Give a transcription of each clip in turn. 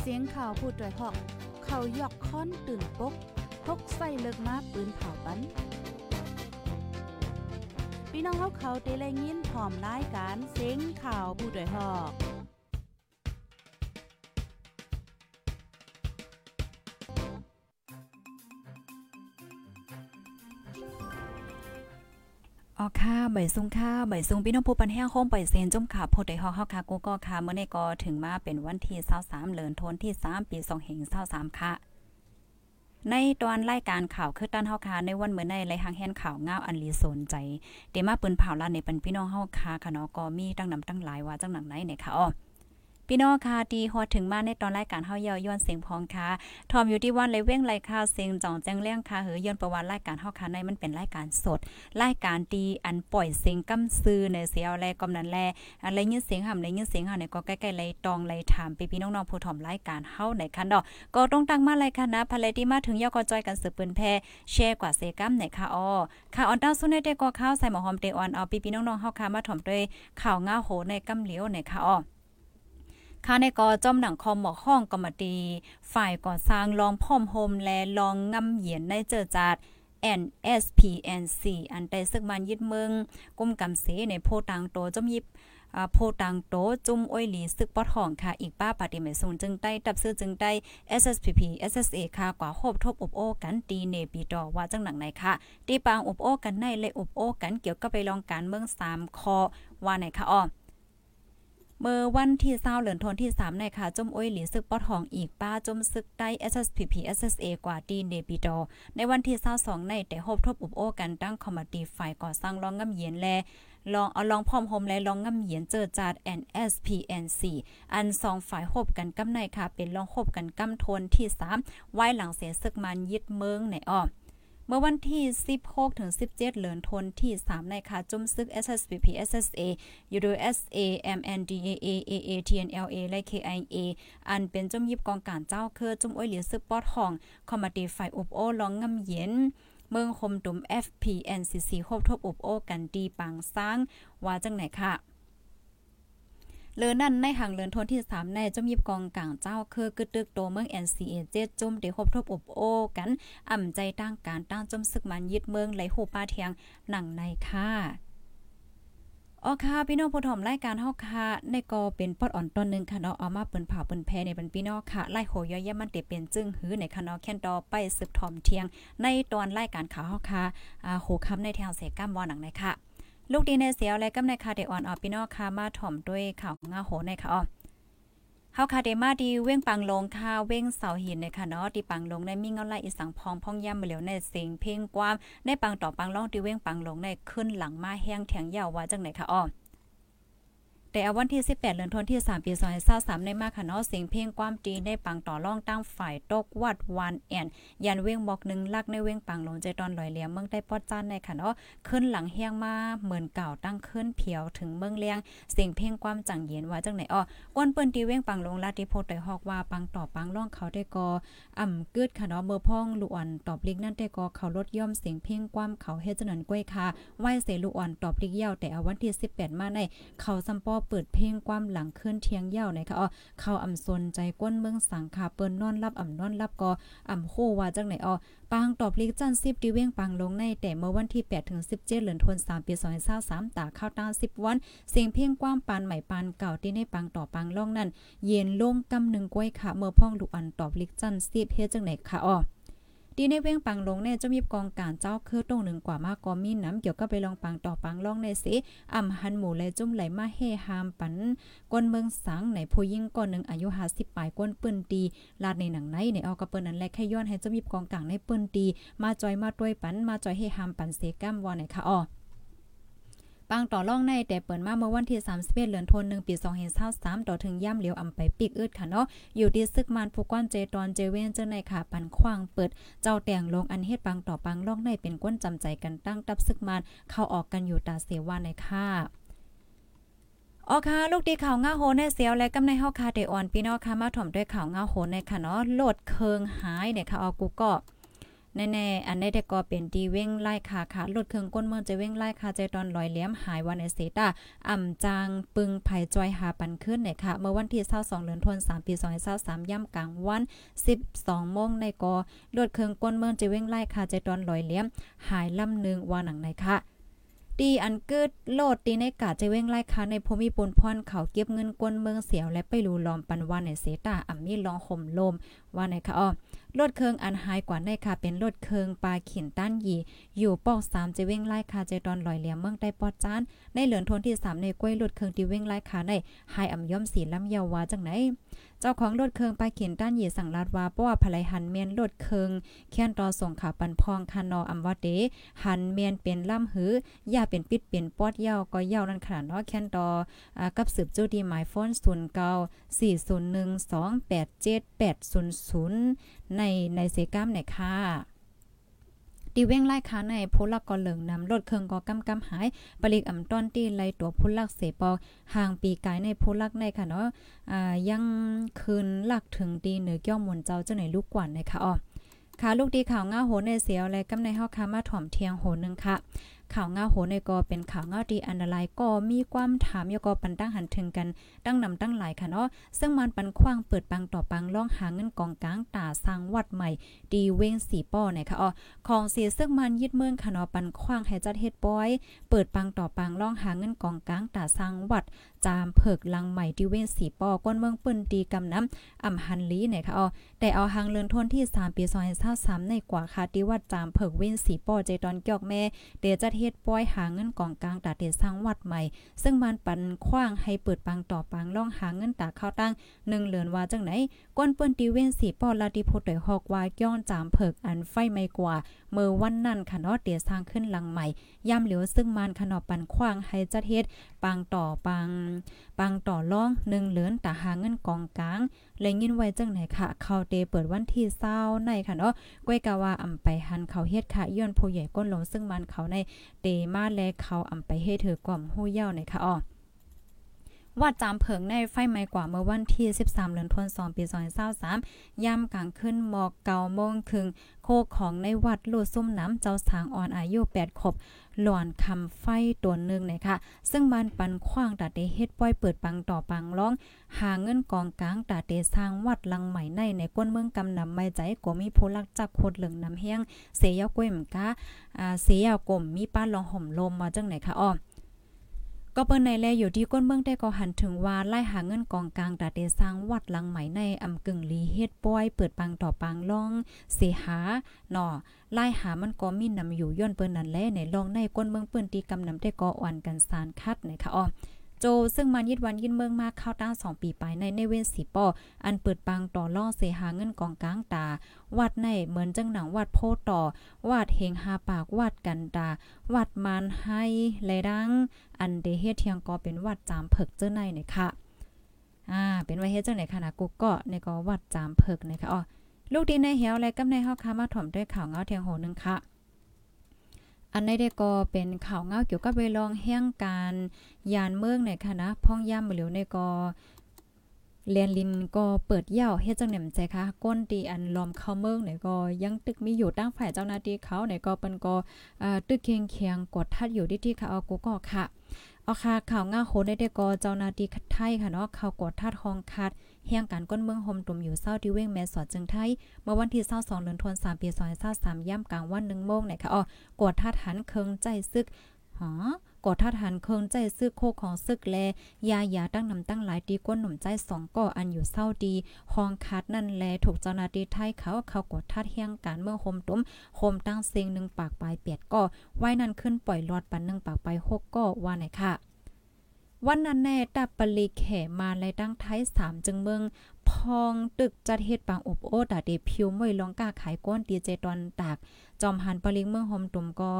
เสียงข่าวผู้ด้วยหอก เขายอกค้อนตื่นปกพกใส่เลิกมาปืนเผาปันพี่น้องเขาเขาเตะแลยินพร้อมรายการเสียงข่าวผู้ด้วยหอก อ๋อค่ะใบซุงค่ะใบซุงพี่น้องผู้ปันแห้งโฮมปล่อยเซนจมขาโพดไดฮอกเฮาค่ะกูก็ค่ะเมื่อในก็ถึงมาเป็นวันที่23เดือนธันวาคมที่3ปี2เฮง23ค่ะ ในตอนรายการข่าวคือต้านเฮาค่ะในวันเมื่อในไรหางแฮนข่าวง้าวอันลีสนใจเดมาปืนเผาลาในปันพี่น้องเฮาค่ะค่ะเนาะก็มีตั้งนำตั้งหลายว่าจังหนังไหนเนี่ยค่ะอ๋อ พี่น้องค่ะดีฮอดถึงมาในตอนรายการเฮาเยาย้อนเสียงพองค่ะทอมอยู่ที่วันเลยเว้งไรค่ะเสียงจ่องแจ้งเลี้ยงค่ะเหือย้อนประวัติรายการเฮาค่ะในมันเป็นรายการสดรายการดีอันปล่อยเสียงกำซื้อในเสียวแลกำนันแลอะไรยินเสียงห่ำไรยินเสียงห่าเนี่ยก็ใกล้ๆไรตองไรถามพี่น้องๆผู้ถ่อมรายการเฮาในคันดอกก็ต้องตั้งมาเลยค่ะนะภรรยที่มาถึงยอก็จอยกันสืบปืนแพแชร์กว่าเซกัมในค่ะอ้อค่ะออนดาวซุนในแต่ก็ข้าวใส่หมอหอมเตออนเอาพี่ๆน้องๆเฮาค่ะมาถ่อมด้วยข่าวง้าโหในกำเหลียวในค่ะอ้อ ค่าในกอจอมหนังคอมหมอกห้องกรรมตีฝ่ายก่อสร้างลองพ่อมโฮมและลองงำเหยียนในเจอจาด NSPNC อันใดซึกมันยึดเมืองกุมกำเสในโพตังโตจอมยิบโพตังโตจุ่มอ้อยหลีซึกปอทองค่ะ อีกป้าปฏิเมสูนจึงได้ตับซื้อจึงได้ SSPP SSA ค่ะกว่าโฮบทบอบโอกันตีเนปีดอว่าจังหนังไหนค่ะตีปางอบโอกันในเลยอบโอกันเกี่ยวกับไปลองการเมือง3คอว่าไหนค่ะอ้อ เมื่อวันที่เศร้าเหลือนทนที่3ในค่ะจมอ้อยหลีซึกปอทองอีกป้าจมซึกได้ SSPP SSA กว่าดีเนบิดอในวันที่22ในแต่ฮบทบอุบโอกันตั้งคอมมิตี้ฝ่ายก่อสร้างรองงำเย็นแลลองเอาลองพร้อมโฮมและลองงำเหียนเจอจาด NSPNC อันสองฝ่ายหบกันกำในค่ะ เป็นลองหบกันกำทนที่3ไว้หลังเสียศึกมันยึดเมืองในอ้อมื่ เมื่อวันที่ 16ถึง17 เหลือนทนที่ 3 ในค่ะจุ่มซึก SSPP SSA USA MNDAA AA TNLA และ KIA อันเป็นจุ่มยิบกองการเจ้าเครือจุ่มอ้อยเหลียซึกปอดห้อง คอมมาดีฝ่ายอุบโอลองงำเย็นเมืองคมตุ่ม FPNCC ครบทบอุบโอกันดีปังสร้าง ว่าจังไหนค่ะ เลือนั่นในห่างเลือนทนที่3ในจมยิบกองกลางเจ้าคือกึดตึกโตเมือง NCA 7จุ่มเดคบทบอบโอกัน อ่ำใจตั้งการตั้งจมศึกมันยึดเมืองไหลหูป้าเทียงหนังในค่ะอ๋อค่ะพี่น้องผู้ถมรายการเฮาค่ะในก็เป็นปอดอ่อนตอนนึงค่ะเนาะเอามาเปิ้นผ่าเปิ้นแพในเป็นพี่น้องค่ะไล่โหย่อยมันเตเป็นจึงหือในค่ะเนาะแค่นดอไปสืบถอมเทียง ในตอนรายการข่าวเฮาค่ะอ่าโหคำในแถวเสก้ามวอหนังในค่ะ ลูกดีในเสียวและก็ในคาเดออนออพี่น้องค่ะมาถ่อมด้วยข่าวงาโหในค่ะอ๋อเฮาคาเดมาดีเว้งปังลงค่ะเว้งเสาหินในค่ะเนาะที่ปังลงในมีเงาไล่อีสังพองพองย่ำเหลียวในเสียงเพลงกว้ามในปังต่อปังล่องที่เว้งปังลงในขึ้นหลังมาแห้งแถงยาวว่าจังไหนค่ะอ๋อ แต่วันที่ 18เดือนธันวาคม3ปี2023ในมาค่ะเนาะเสียงเพลงความดีในปังต่อร่องตั้งฝ่ายตกวัดวันแอนยันเว้งบอกหนึ่งลักในเว้งปังลงใจตอนลอยเหลี่ยมเมืองได้ปอดจ้านในค่ะเนาะขึ้นหลังเฮียงมาเหมือนเก่าตั้งขึ้นเพียวถึงเมืองเลียงเสียงเพลงความจังเย็นว่าจังไหนอ้อก้นเปิ้นตีเว้งปังลงลาติโพได้ฮอกว่าปังต่อปังร่องเขาได้กออ่ำกึดค่ะเนาะเมื่อพ่องลูกอ่อนตอบลิกนั่นได้กอเขาลดย่อมเสียงเพลงความเขาเฮ็ดจังนั้นก้วยค่ะไหวเสลูกอ่อนตอบลิกเย่าวแต่วันที่ 18 มาในเขาซัมปอเปิดเพลงความามหลังเคลื่อนเทียงเย่าในะคะอ๋อเข้าอำสนใจก้นเมืองสังขาเปิ้นนอนรับอ่ำนอนรับก็อ่ำโคว่าจังไหนอ๋อปางตอบลิกจัน10ดีเว้งปังลงในแต่เมื่อวันที่8ถึง17เดือนธันวาคมปี2023ตาเข้าตา10 วัน เสียงเพียงความปานใหม่ปานเก่าที่ในปังต่อปังล่องนั้น เย็นลงกำหนึ่งก้อยค่ะ เมื่อพ่องลูกอันตอบลิกจัน10เฮ็ดจังไหนค่ะอ๋อ ดีในเว้งปังลงเนี่ยจะมีกองการเจ้าคือตรงหนึ่งกว่ามากก็มีน้ำเกี่ยวกับไปลองปังต่อปังล่องในสิอ่ำหันหมู่และจุ่มไหลมาเฮฮามปันก้นเมืองสังในผู้ยิ่งก้อนหนึ่งอายุ50ปลายก้นปืนตีลาดในหนังในในออกกระเปิ้นนั้นแลแค่ย้อนให้จะมีกองกลางในปืนตีมาจอยมาด้วยปันมาจอยเฮฮามปันเสก้ามวอนไหนค่ะอ๋อ ปังต่อล่องในแต่เปิดมาเมื่อวันที่31เดือนธันวาคมปี2023ต่อถึงย่ำเหลียวอำไปปีกอึดค่ะเนาะอยู่ที่ซึกมันผู้ก้อนเจตอนเจเวนเจ้าในค่ะปันขว้างเปิดเจ้าแต่งลงอันเฮ็ดปังต่อปังล่องในเป็นก้นจำใจกันตั้งตับซึกมันเข้าออกกันอยู่ตาเสวาในค่ะออค่ะ ลูกดีข่าวง้าโหในเสียวและกำในเฮาคาเดออนพี่น้องค่ะมาถ่อมด้วยข่าวง้าโหในค่ะเนาะโลดเคิงหายเนี่ยค่ะออกูก็ แน่ๆอันนี้แต่ก็เป็นดีเว้งไล่ขาขาลดเครื่องก้นเมืองจะเว้งไล่ขาใจตอนลอยเลี้ยมหายวันในเซตาอ่ำจางปึงไผ่จอยหาปันขึ้นเนี่ยค่ะ เมื่อวันที่22เดือนธันวาคมปี2023ย่ำกลางวัน 12โมงในกอลดเครื่องก้นเมืองจะเว้งไล่ขาใจตอนลอยเลี้ยมหายลำนึงว่าหนังในค่ะ ตีอันเกิดโลดตีในกาจะเว้งไล่ค้าในภูมิปนพรเขาเก็บเงินกวนเมืองเสียวและไปรูลอมปันวันในเสตาอ่ำมีลองห่มลมว่าในค่ะอ้อรถเคืองอันหายกว่าในค่ะเป็นรถเคืองปลาขินต้านยีอยู่ปอก3จะเว้งไล่คาเจตอนลอยเหลี่ยมเมืองใต้ปอดจานในเหลือนทนที่3ในกล้วยรถเคืองที่เว้งไล่คาในหายอ่ำย่อมสีลำเยาวาจังไหน เจ้าของรถเครื่องปเขียนด้านยีสั่งลาดว่าเพราะว่าภรรยหันเมียนรถเครื่องแค้นต่อส่งข่าวปันพองคานออำว่าเดหันเมียนเป็นล่ำหืออย่าเป็นปิดเปลี่ยนปอดเย้าก็เย้านั่นขนาดเนาะแค้นต่อกับสืบจูดีหมายฟอน0940128780ในในเซกัมเนี่ยค่ะ ดีเว้งไล่ค้าในผู้ลักก็เหลืองนำรถเครื่องก็กำกำหายปลิกอ่ำต้นตีไล่ตัวผู้ลักเสปอห่างปีกายในผู้ลักในค่ะเนาะอ่ายังคืนลักถึงตีเหนือเกี่ยวมนเจ้าเจ้าไหนลูกกวนนะคะอ๋อค่ะลูกดีข่าวง่าโหนในเสียวและกำในเฮาคามาถ่อมเทียงโหนึงค่ะ ข่าวเงาโหในก็เป็นข่าวเงาดีอันไลก็มีความถามยก็ปันตั้งหันถึงกันตั้งนำตั้งหลายค่ะเนาะซึ่งมันปันคว้างเปิดปังต่อปังล่องหาเงินกองกลางตาสร้างวัดใหม่ดีเว้งสีป้อเนี่ยค่ะอ๋อของเสียซึ่งมันยึดเมืองค่ะเนาะปันคว้างให้จัดเฮ็ดป้อย เปิดปังต่อปังล่องหาเงินกองกลางตาสร้างวัด จามเผิกลังใหม่ดีเว้งสีป้อก้นเมืองปืนดีกำน้ำอ่ำหันลีเนี่ยค่ะอ๋อแต่เอาหางเลือนทนที่3ปี2023ในกว่าค่ะที่วัดจามเผิกเว้งสีป้อใจตอนเกี่ยวแม่เดจัดเฮ็ดป้อยหาเงินกองกลางตาเตสร้างวัดใหม่ ซึ่งมันปันคว้างให้เปิดปังต่อปังล่องหาเงินตาเข้าตั้งหนึ่งเหลือนว่าจังไหนก้นเปิ้นตีเว้นสีปอลาติโพดอยฮอกว่าย้อนจามเผิกอันไฟไม่กว่าเมื่อวันนั้นค่ะเนาะเตสร้างขึ้นหลังใหม่ย่ำเหลียวซึ่งมันขนอปันคว้างให้จัดเฮ็ดปังต่อปังปังต่อล่องหนึ่งเหลือนตาหาเงินกองกลาง และยินไว้จังไหนค่ะ เขาเตเปิดวันที่เศร้าในค่ะเนาะก้วยกะว่าอำไปหันเขาเฮ็ดค่ะย้อนผู้ใหญ่ก้นลงซึ่งมันเขาในเตมาแลเขาอำไปเฮ็ดถือกล่อมหู้เย้าในค่ะอ๋อ วัดจามเผิงในไฟไหม้กว่าเมื่อวันที่ 13เดือนธันวาคมปี2023ย่ำกลางขึ้นหมอกเก่าโมงครึ่งโคของในวัดลูซุ่มน้ำเจ้าสางอ่อนอายุ8ขบหลอนคำไฟตัวหนึ่งนะคะซึ่งมันปันขว้างตาเตเฮ็ดป้อยเปิดปังต่อปังร้อง หาเงินกองกลางตาเตสร้างวัดลังใหม่ในในก้นเมืองกำนำไม่ใจก็มีผู้ลักจักโคดเหลืองน้ำเฮียงเสียยก้วยมกะอ่าเสียยกลมมีป้าลองห่มลมมาจังไหนคะอ้อ ก็เปิ้นในแลอยู่ที่ก้นเมืองได้ก็หันถึงว่าไล่หาเงินกองกลางตาเตสร้างวัดหลังใหม่ในอำกึ่งลีเฮ็ดป้อยเปิดปังต่อปังล่องเสหาเนาะไล่หามันก็มีนำอยู่ย้อนเปิ้นนั่นแลในลองในก้นเมืองเปิ้นตีกำนำได้ก็อ่อนกันสารคัดในค่ะอ้อ โจซึ่งมันยิดวันยินเมืองมาเข้าตั้งสองปีไปในในเวนสีปออันเปิดปังต่อล่อเสหาเงินกองกลางตา วัดในเหมือนจังหนังวัดโพต่อวัดเฮงหาปากวัดกันตาวัดมานให้และดัง อันเดเฮเทียงก็เป็นวัดจามเพิกเจ้าในเนี่ยค่ะอ่าเป็นว่าเฮ็ดจังไหนค่ะนะกูก็ในก็วัดจามเพิกนะคะอ๋อลูกดีในเหียวและกำในเฮาคามาถ่อมด้วยข่าวเงาเทียงโหนึงค่ะ อันในได้ก็เป็นข่าวเงาเกี่ยวกับเวลองแห่งการยานเมืองในค่ะนะพ่องย่ำเหลียวในก็เรียนลินก็เปิดเย่าเฮ็ดจังแหนมใจค่ะก้นตีอันล้อมเข้าเมืองเนี่ยก็ยังตึกมีอยู่ตั้งฝ่ายเจ้าหน้าที่เขาเนี่ยก็เปิ้นก็ตึกเคียงเคียงกดทัดอยู่ที่ที่เขาเอากูก็ค่ะเอาค่ะข่าวง่าโหได้ได้ก็เจ้าหน้าที่ไทยค่ะเนาะเขากดทัดห้องคัด เฮียงการก้นเมืองโฮมตุ่มอยู่เศร้าที่เว้งแม่สอดจึงไทย เมื่อวันที่22เดือนธันวาคมปี2023ย่ำกลางวัน1โมงเนี่ยค่ะอ๋อกดทัดหันเคิงใจซึกหอกอดทัดหันเคิงใจซึกโคของซึกแล ยายาตั้งนำตั้งหลายตีก้นหนุ่มใจสองก่ออันอยู่เศร้าดีห้องคัดนั่นแลถูกเจ้าหน้าที่ไทยเขาเขากดทัดเฮียงการเมืองโฮมตุ้มโฮมตั้งเสียงหนึ่งปากปลายเปียดก่อไว้นั่นขึ้นปล่อยลอดปันหนึ่งปากไปหกก่อว่าไหนค่ะ วันนั้นแน่ตับปลีแขมาแลตั้งไทยสามจึงเมืองพองตึกจัดเฮ็ดปางอบโอดาเดพิวมวยลองกาขายก้นดีเจตอนตาก จอมหันปลิงเมืองหอมตุ่มก็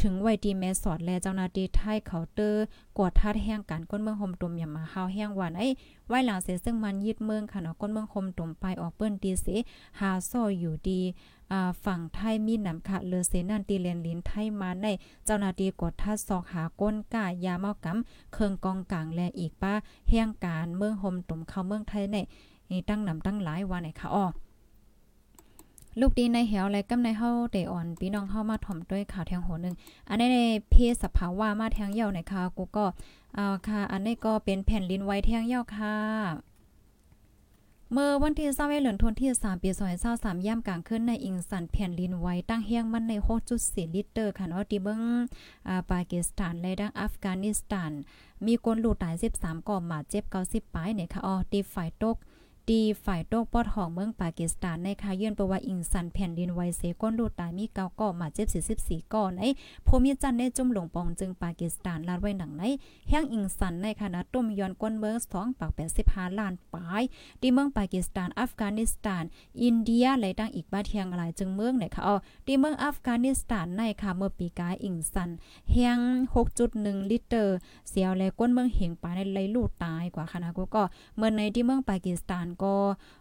ถึงไว้ดีแม่สอดและเจ้าหน้าที่ไทยเคาน์เตอร์กวดทัดแห่งการก้นเมืองหมตุ่มอย่ามาเฮาแห่งวันไอ้ไว้หลังเสซึ่งมันยึดเมืองค่ะเนาะก้นเมืองหมตุ่มไปออกเปิ้นดีเสหาซออยู่ดีฝั่งไทยมีนำค่ะเลือเสนันตีเลนลินไทยมาในเจ้าหน้าที่กดทัดซอกหาก้นก้ายาเมากำเครื่องกองกลางและอีกป้าแห่งการเมืองหมตุ่มเข้าเมืองไทยในตั้งนำตั้งหลายวันไหนค่ะอ้อ ลูกดีในเหวและกำในเฮาเดอ่อนพี่น้องเฮามาถ่อมด้วยข่าวแทงโหนึงอันนี้ในเพศสภาวะมาแทงเหี่ยวในค่ะกูก็อ่าค่ะ อันนี้ก็เป็นแผ่นลินไว้แทงเหี่ยวค่ะเมื่อวันที่20เหลือนทนที่ 3 ปี2023ย่ำกลางคืนในอิงสันแผ่นลินไว้ตั้งเฮียงมันใน6.4ลิตรค่ะเนาะที่เบิ่งอ่าปากีสถานและดังอัฟกานิสถาน มีคนหลูตาย 13ก่อมาเจ็บ90ปายเนี่ยค่ะอ๋อดีฝ่ายตก ดีฝ่ายโตกปอดของเมืองปากีสถานในคาเยื่นประว่าอิงสันแผ่นดินไวเซก้นลูดตายมีเกาก่อมาเจ็บ44ก่อในภูมิจันในจุ่มหลงปองจึงปากีสถานลาดไว้หนังในแห้งอิงสันในคณะต้มยอนก้นเมือง2ปาก85ล้านปายดีเมืองปากีสถานอัฟกานิสถาน อินเดียและดังอีกบ้าเทียงหลายจึงเมืองเนี่ยค่ะอ๋อดีเมืองอัฟกานิสถานในค่ะเมื่อปีกายอิงสันแห้ง6.1 ลิตรเสียวและก้นเมืองเหงปาในไหลลูดตายกว่าคณะกูก็เมื่อในที่เมืองปากีสถานก็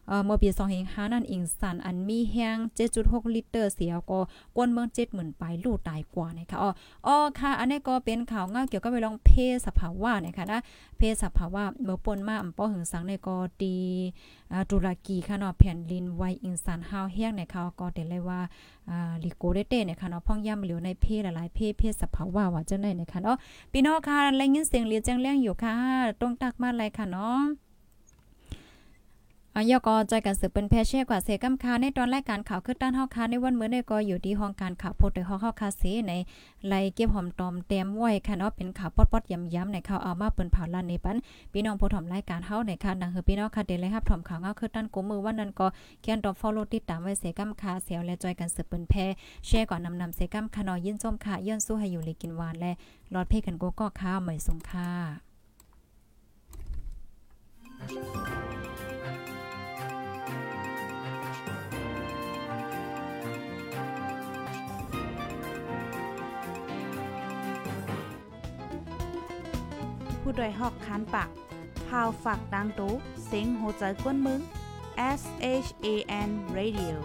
เอ่อเมื่อปี2005นั่นอิงสันอันมีแห้ง7.6 ลิตรเสียก็กวนเมือง70,000ปลายลูกตายกว่านะคะอ๋ออ๋อค่ะ อันนี้ก็เป็นข่าวเงาเกี่ยวกับไปลองเพศสภาวะนะคะนะเพศสภาวะเมื่อปนมาอำป้อหึงสังในก็ดีอ่าตุรกีค่ะเนาะแผ่นดินไวอิงสันฮาวแห้งในเขาก็ได้เลยว่าอ่าลิโกเดเต้เนี่ยค่ะเนาะพ่องย่ำเหลียวในเพศหลายๆเพศเพศสภาวะว่าจังได๋นะคะเนาะพี่น้องค่ะแลยินเสียงเรียนแจ้งเร่งอยู่ค่ะตรงตักมาเลยค่ะเนาะ อายก็ใจกันสืบเป็นแพเช่กว่าเสกำคาในตอนรายการข่าวคือด้านเฮาคาในวันมื้อในก็อยู่ที่ห้องการข่าวโพดโดยฮอกเฮาคาเสในไลเก็บหอมตอมเต็มไว้ค่ะเนาะเป็นข่าวปอดๆย้ำๆในข่าวเอามาเปิ้นเผาลั่นในปันพี่น้องผู้ถมรายการเฮาในค่ะดังคือพี่น้องค่ะเดเลยครับถอมข่าวเงาคือด้านกูมือวันนั้นก็เขียนตอ follow ติดตามไว้เสกำคาเสียวและจอยกันสืบเปิ้นแพแชร์ก่อนนำนำเสกำคาน้อยยินส้มค่ะย้อนสู้ให้อยู่เลยกินหวานและรอดเพกันกูก็ข้าวใหม่สงค่ะ ผู้ดยหอกคานปากพาวฝากดังตู้เซ็งโหใจกวนมึง S H A N Radio